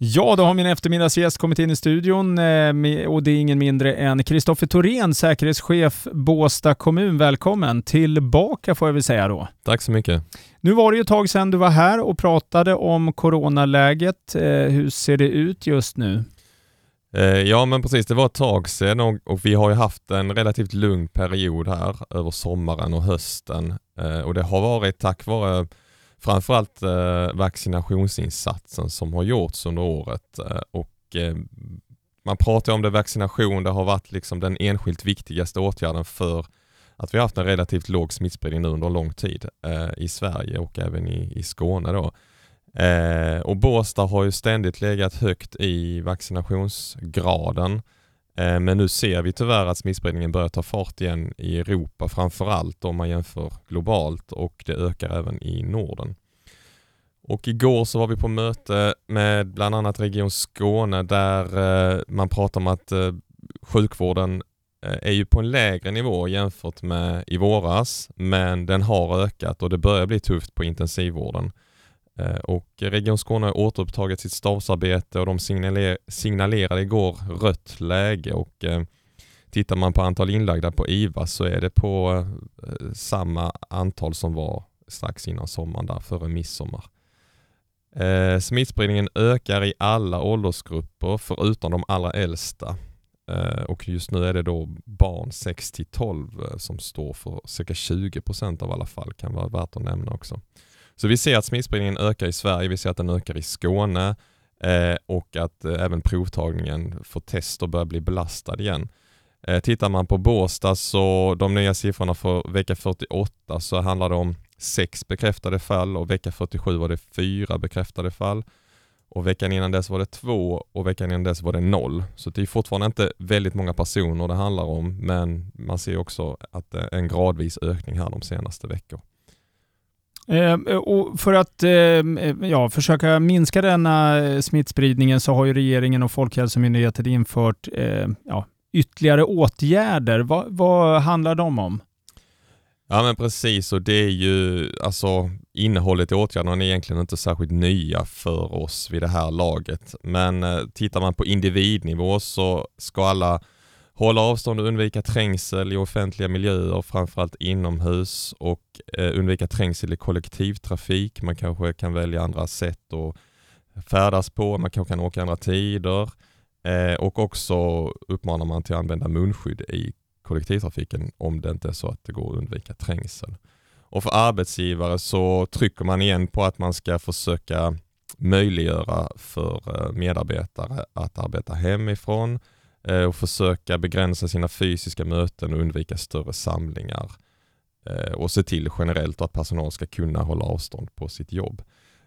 Ja, då har min eftermiddagsgäst kommit in i studion eh, och det är ingen mindre än Kristoffer Thorén, säkerhetschef Båsta kommun. Välkommen tillbaka får jag väl säga då. Tack så mycket. Nu var det ju ett tag sedan du var här och pratade om coronaläget. Eh, hur ser det ut just nu? Eh, ja men precis, det var ett tag sedan och, och, vi har ju haft en relativt lugn period här över sommaren och hösten och det har varit tack vare framförallt eh, vaccinationsinsatsen som har gjorts under året eh, och eh, man pratar om det vaccination, det har varit liksom den enskilt viktigaste åtgärden för att vi har haft en relativt låg smittspridning nu under lång tid eh, i Sverige och även i, i Skåne då. Eh, och Båstad har ju ständigt legat högt i vaccinationsgraden. Eh, men nu ser vi tyvärr att smittspridningen börjar ta fart igen i Europa framförallt om man jämför globalt och det ökar även i Norden. Och igår så var vi på möte med bland annat Region Skåne där eh, man pratar om att eh, sjukvården är ju på en lägre nivå jämfört med i våras men den har ökat och det börjar bli tufft på intensivvården. Eh, och Region Skåne har återupptagit sitt stabsarbete och de signaler signalerade igår rött läge och eh, tittar man på antal inlagda på IVA så är det på eh, samma antal som var strax innan sommaren där före midsommar. Eh, smittspridningen ökar i alla åldersgrupper förutom de allra äldsta. Eh, och just nu är det då barn 6 till 12 eh, som står för cirka 20 procent av alla fall, kan vara värt att nämna också. Så vi ser att smittspridningen ökar i Sverige, vi ser att den ökar i Skåne eh, och att eh, även provtagningen för tester börjar bli belastad igen. Eh, tittar man på Båstad så de nya siffrorna för vecka 48 så handlar det om sex bekräftade fall och vecka 47 var det fyra bekräftade fall. Och veckan innan dess var det två och veckan innan dess var det noll. Så det är fortfarande inte väldigt många personer det handlar om men man ser också att det är en gradvis ökning här de senaste veckorna. Eh, och för att eh, ja, försöka minska denna eh, smittspridningen så har ju regeringen och Folkhälsomyndigheten infört ehm, ja, ytterligare åtgärder. Va, vad handlar de om? Ja men precis och det är ju alltså innehållet i åtgärderna är egentligen inte särskilt nya för oss vid det här laget. Men eh, tittar man på individnivå så ska alla Hålla avstånd och undvika trängsel i offentliga miljöer, framförallt inomhus och eh, undvika trängsel i kollektivtrafik. Man kanske kan välja andra sätt att färdas på, man kanske kan åka andra tider eh, och också uppmanar man till att använda munskydd i kollektivtrafiken om det inte är så att det går att undvika trängsel. Och för arbetsgivare så trycker man igen på att man ska försöka möjliggöra för eh, medarbetare att arbeta hemifrån, Eh, och försöka begränsa sina fysiska möten och undvika större samlingar eh, och se till generellt att personal ska kunna hålla avstånd på sitt jobb.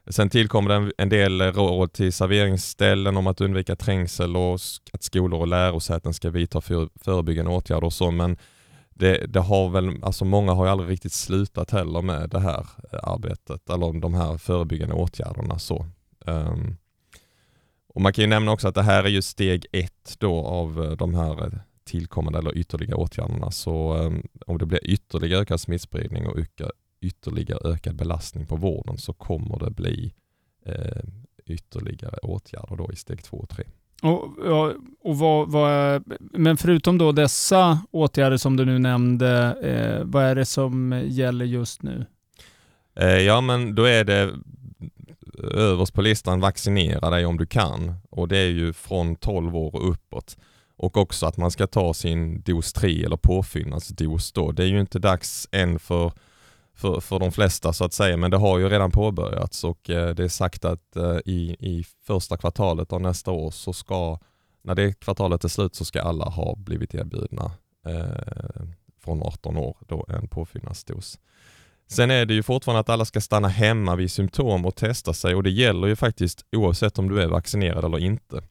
Sen tillkommer det en del råd till serveringsställen om att undvika trängsel och att skolor och lärosäten ska vidta förebyggande åtgärder och så, men det, det, har väl, alltså många har ju aldrig riktigt slutat heller med det här eh, arbetet, eller de här förebyggande åtgärderna så. Um, och Man kan ju nämna också att det här är ju steg ett då av eh, de här eh, tillkommande eller ytterligare åtgärderna. Så um, om det blir ytterligare ökad smittspridning och ytterligare ökad belastning på vården så kommer det bli eh, ytterligare åtgärder då i steg två och tre. Och, och vad, vad, men förutom då dessa åtgärder som du nu nämnde, eh, vad är det som gäller just nu? Eh, ja men då är det överst på listan vaccinera dig om du kan och det är ju från 12 år och uppåt. Och också att man ska ta sin dos 3 eller påfyllnadsdos då. Det är ju inte dags än för, för, för de flesta så att säga men det har ju redan påbörjats och eh, det är sagt att eh, i, i första kvartalet av nästa år så ska, när det kvartalet är slut så ska alla ha blivit erbjudna eh, från 18 år då en påfyllnadsdos. Sen är det ju fortfarande att alla ska stanna hemma vid symptom och testa sig och det gäller ju faktiskt oavsett om du är vaccinerad eller inte.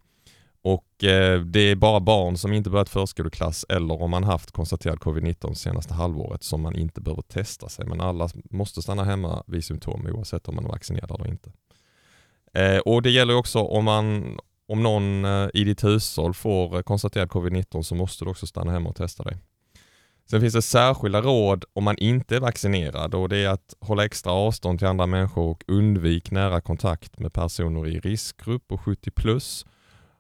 Och eh, det är bara barn som inte börjat förskoleklass eller om man haft konstaterad covid-19 senaste halvåret som man inte behöver testa sig. Men alla måste stanna hemma vid symptom oavsett om man är vaccinerad eller inte. Eh, och det gäller också om, man, om någon eh, i ditt hushåll får eh, konstaterad covid-19 så måste du också stanna hemma och testa dig. Sen finns det särskilda råd om man inte är vaccinerad och det är att hålla extra avstånd till andra människor och undvik nära kontakt med personer i riskgrupp och 70 plus.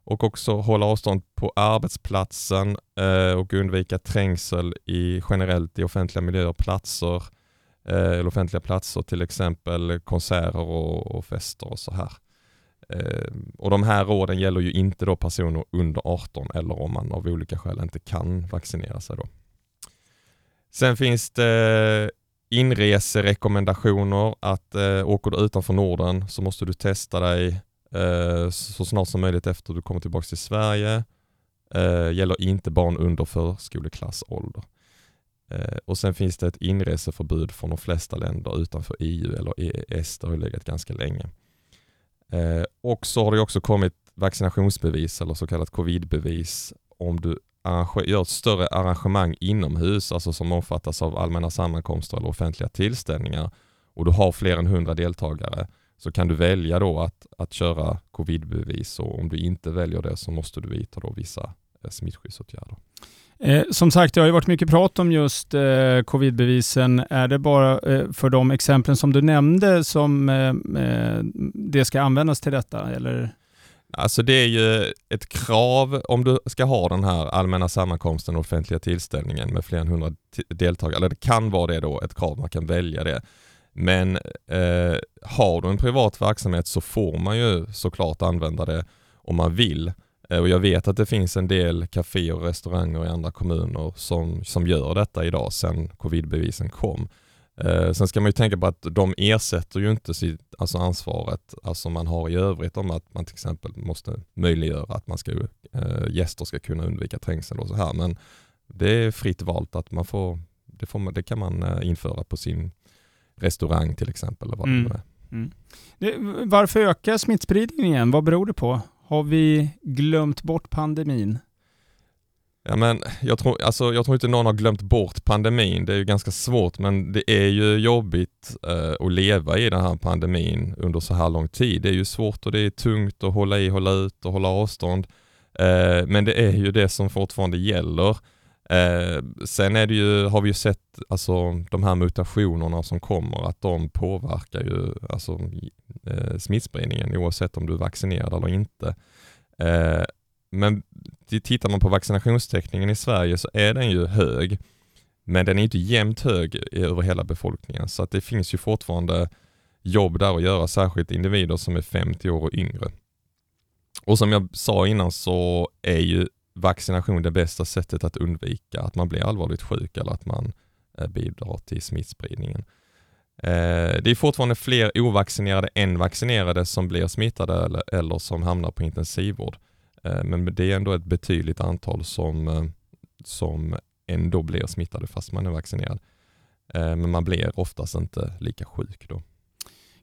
Och också hålla avstånd på arbetsplatsen eh, och undvika trängsel i, generellt i offentliga miljöer och platser. Eh, eller offentliga platser, till exempel konserter och, och fester och så här. Eh, och de här råden gäller ju inte då personer under 18 eller om man av olika skäl inte kan vaccinera sig. Då. Sen finns det inreserekommendationer att eh, åker du utanför Norden så måste du testa dig eh, så snart som möjligt efter du kommer tillbaka till Sverige. Eh, gäller inte barn under förskoleklassålder. Eh, och sen finns det ett inreseförbud från de flesta länder utanför EU eller EES, det har ju legat ganska länge. Eh, och så har det också kommit vaccinationsbevis eller så kallat covidbevis om du gör ett större arrangemang inomhus, alltså som omfattas av allmänna sammankomster eller offentliga tillställningar och du har fler än 100 deltagare så kan du välja då att, att köra covidbevis och om du inte väljer det så måste du vidta då vissa eh, smittskyddsåtgärder. Eh, som sagt, det har ju varit mycket prat om just eh, covidbevisen. Är det bara eh, för de exemplen som du nämnde som eh, eh det ska användas till detta? Eller? Alltså det är ju ett krav om du ska ha den här allmänna sammankomsten och offentliga tillställningen med fler än 100 deltagare, eller det kan vara det då, ett krav, man kan välja det. Men eh, har du en privat verksamhet så får man ju såklart använda det om man vill. Eh, och jag vet att det finns en del kaféer och restauranger i andra kommuner som, som gör detta idag sedan covidbevisen kom. Eh, sen ska man ju tänka på att de ersätter ju inte sitt, alltså ansvaret alltså man har i övrigt om att man till exempel måste möjliggöra att man ska, eh, gäster ska kunna undvika trängsel och så här. Men det är fritt valt att man får, det, får det kan man eh, införa på sin restaurang till exempel. Eller vad mm. det är. Mm. Det, varför ökar smittspridningen igen? Vad beror det på? Har vi glömt bort pandemin? Ja, men jag, tror, alltså, jag tror inte någon har glömt bort pandemin. Det är ju ganska svårt men det är ju jobbigt eh, att leva i den här pandemin under så här lång tid. Det är ju svårt och det är tungt att hålla i, hålla ut och hålla avstånd. Eh, men det är ju det som fortfarande gäller. Eh, sen är det ju, har vi ju sett alltså, de här mutationerna som kommer, att de påverkar ju alltså, eh, smittspridningen oavsett om du är vaccinerad eller inte. Eh, men tittar man på vaccinationstäckningen i Sverige så är den ju hög, men den är inte jämnt hög över hela befolkningen. Så att det finns ju fortfarande jobb där att göra, särskilt individer som är 50 år och yngre. Och som jag sa innan så är ju vaccination det bästa sättet att undvika att man blir allvarligt sjuk eller att man eh, bidrar till smittspridningen. Eh, det är fortfarande fler ovaccinerade än vaccinerade som blir smittade eller, eller som hamnar på intensivvård. Eh, men det är ändå ett betydligt antal som, som ändå blir smittade fast man är vaccinerad. Men man blir oftast inte lika sjuk då.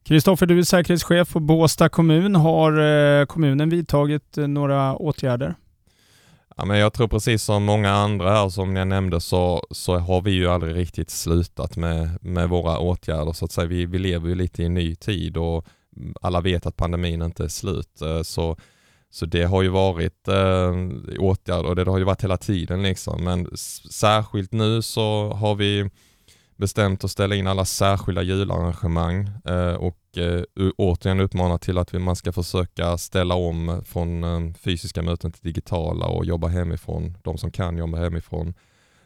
Kristoffer, du är säkerhetschef på Båsta kommun. Har kommunen vidtagit några åtgärder? Ja, men jag tror precis som många andra här som jag nämnde så, så har vi ju aldrig riktigt slutat med, med våra åtgärder så att säga. Vi, vi lever ju lite i en ny tid och alla vet att pandemin inte är slut. Eh, så, så det har ju varit eh, åtgärder och det har ju varit hela tiden liksom. Men särskilt nu så har vi bestämt att ställa in alla särskilda jularrangemang eh, och eh, återigen uppmana till att man ska försöka ställa om från eh, fysiska möten till digitala och jobba hemifrån, de som kan jobba hemifrån.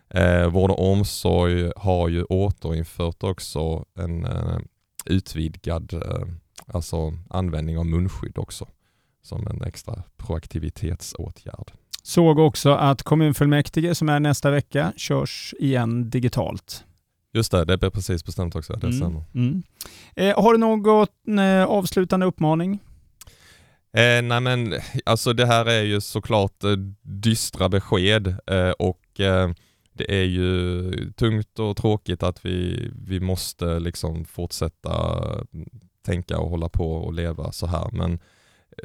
Eh, vård och omsorg har ju återinfört också en eh, utvidgad eh, alltså användning av munskydd också som en extra proaktivitetsåtgärd. Såg också att kommunfullmäktige som är nästa vecka körs igen digitalt. Just det, det är precis bestämt också. Det mm. Mm. Eh, har du någon eh, avslutande uppmaning? Eh, nej men alltså det här är ju såklart eh, dystra besked eh, och eh, det är ju tungt och tråkigt att vi, vi måste liksom fortsätta tänka och hålla på och leva så här men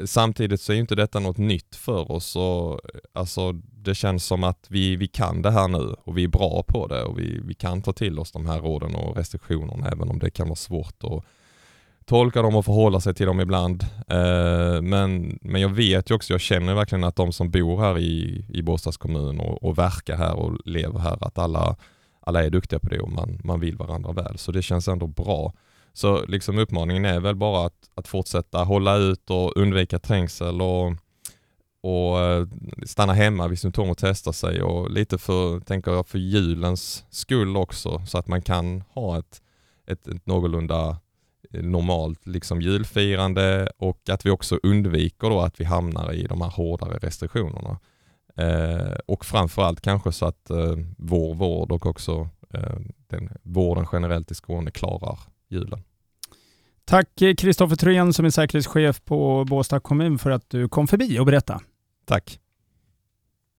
Samtidigt så är inte detta något nytt för oss och eh, alltså, det känns som att vi, vi kan det här nu och vi är bra på det och vi, vi kan ta till oss de här råden och restriktionerna även om det kan vara svårt att tolka dem och förhålla sig till dem ibland. Eh, men, men jag vet ju också, jag känner verkligen att de som bor här i, i Båstads kommun och, och verkar här och lever här, att alla, alla är duktiga på det och man, man vill varandra väl. Så det känns ändå bra. Så liksom uppmaningen är väl bara att, att fortsätta hålla ut och undvika trängsel och, och eh, stanna hemma vid symptom och testa sig och lite för, tänker jag, för julens skull också så att man kan ha ett, ett, ett någorlunda eh, normalt liksom julfirande och att vi också undviker då att vi hamnar i de här hårdare restriktionerna. Eh, och framförallt kanske så att eh, vår vård och också eh, den vården generellt i Skåne klarar julen. Tack Kristoffer Thorén som är säkerhetschef på Båstad kommun för att du kom förbi och berättade. Tack.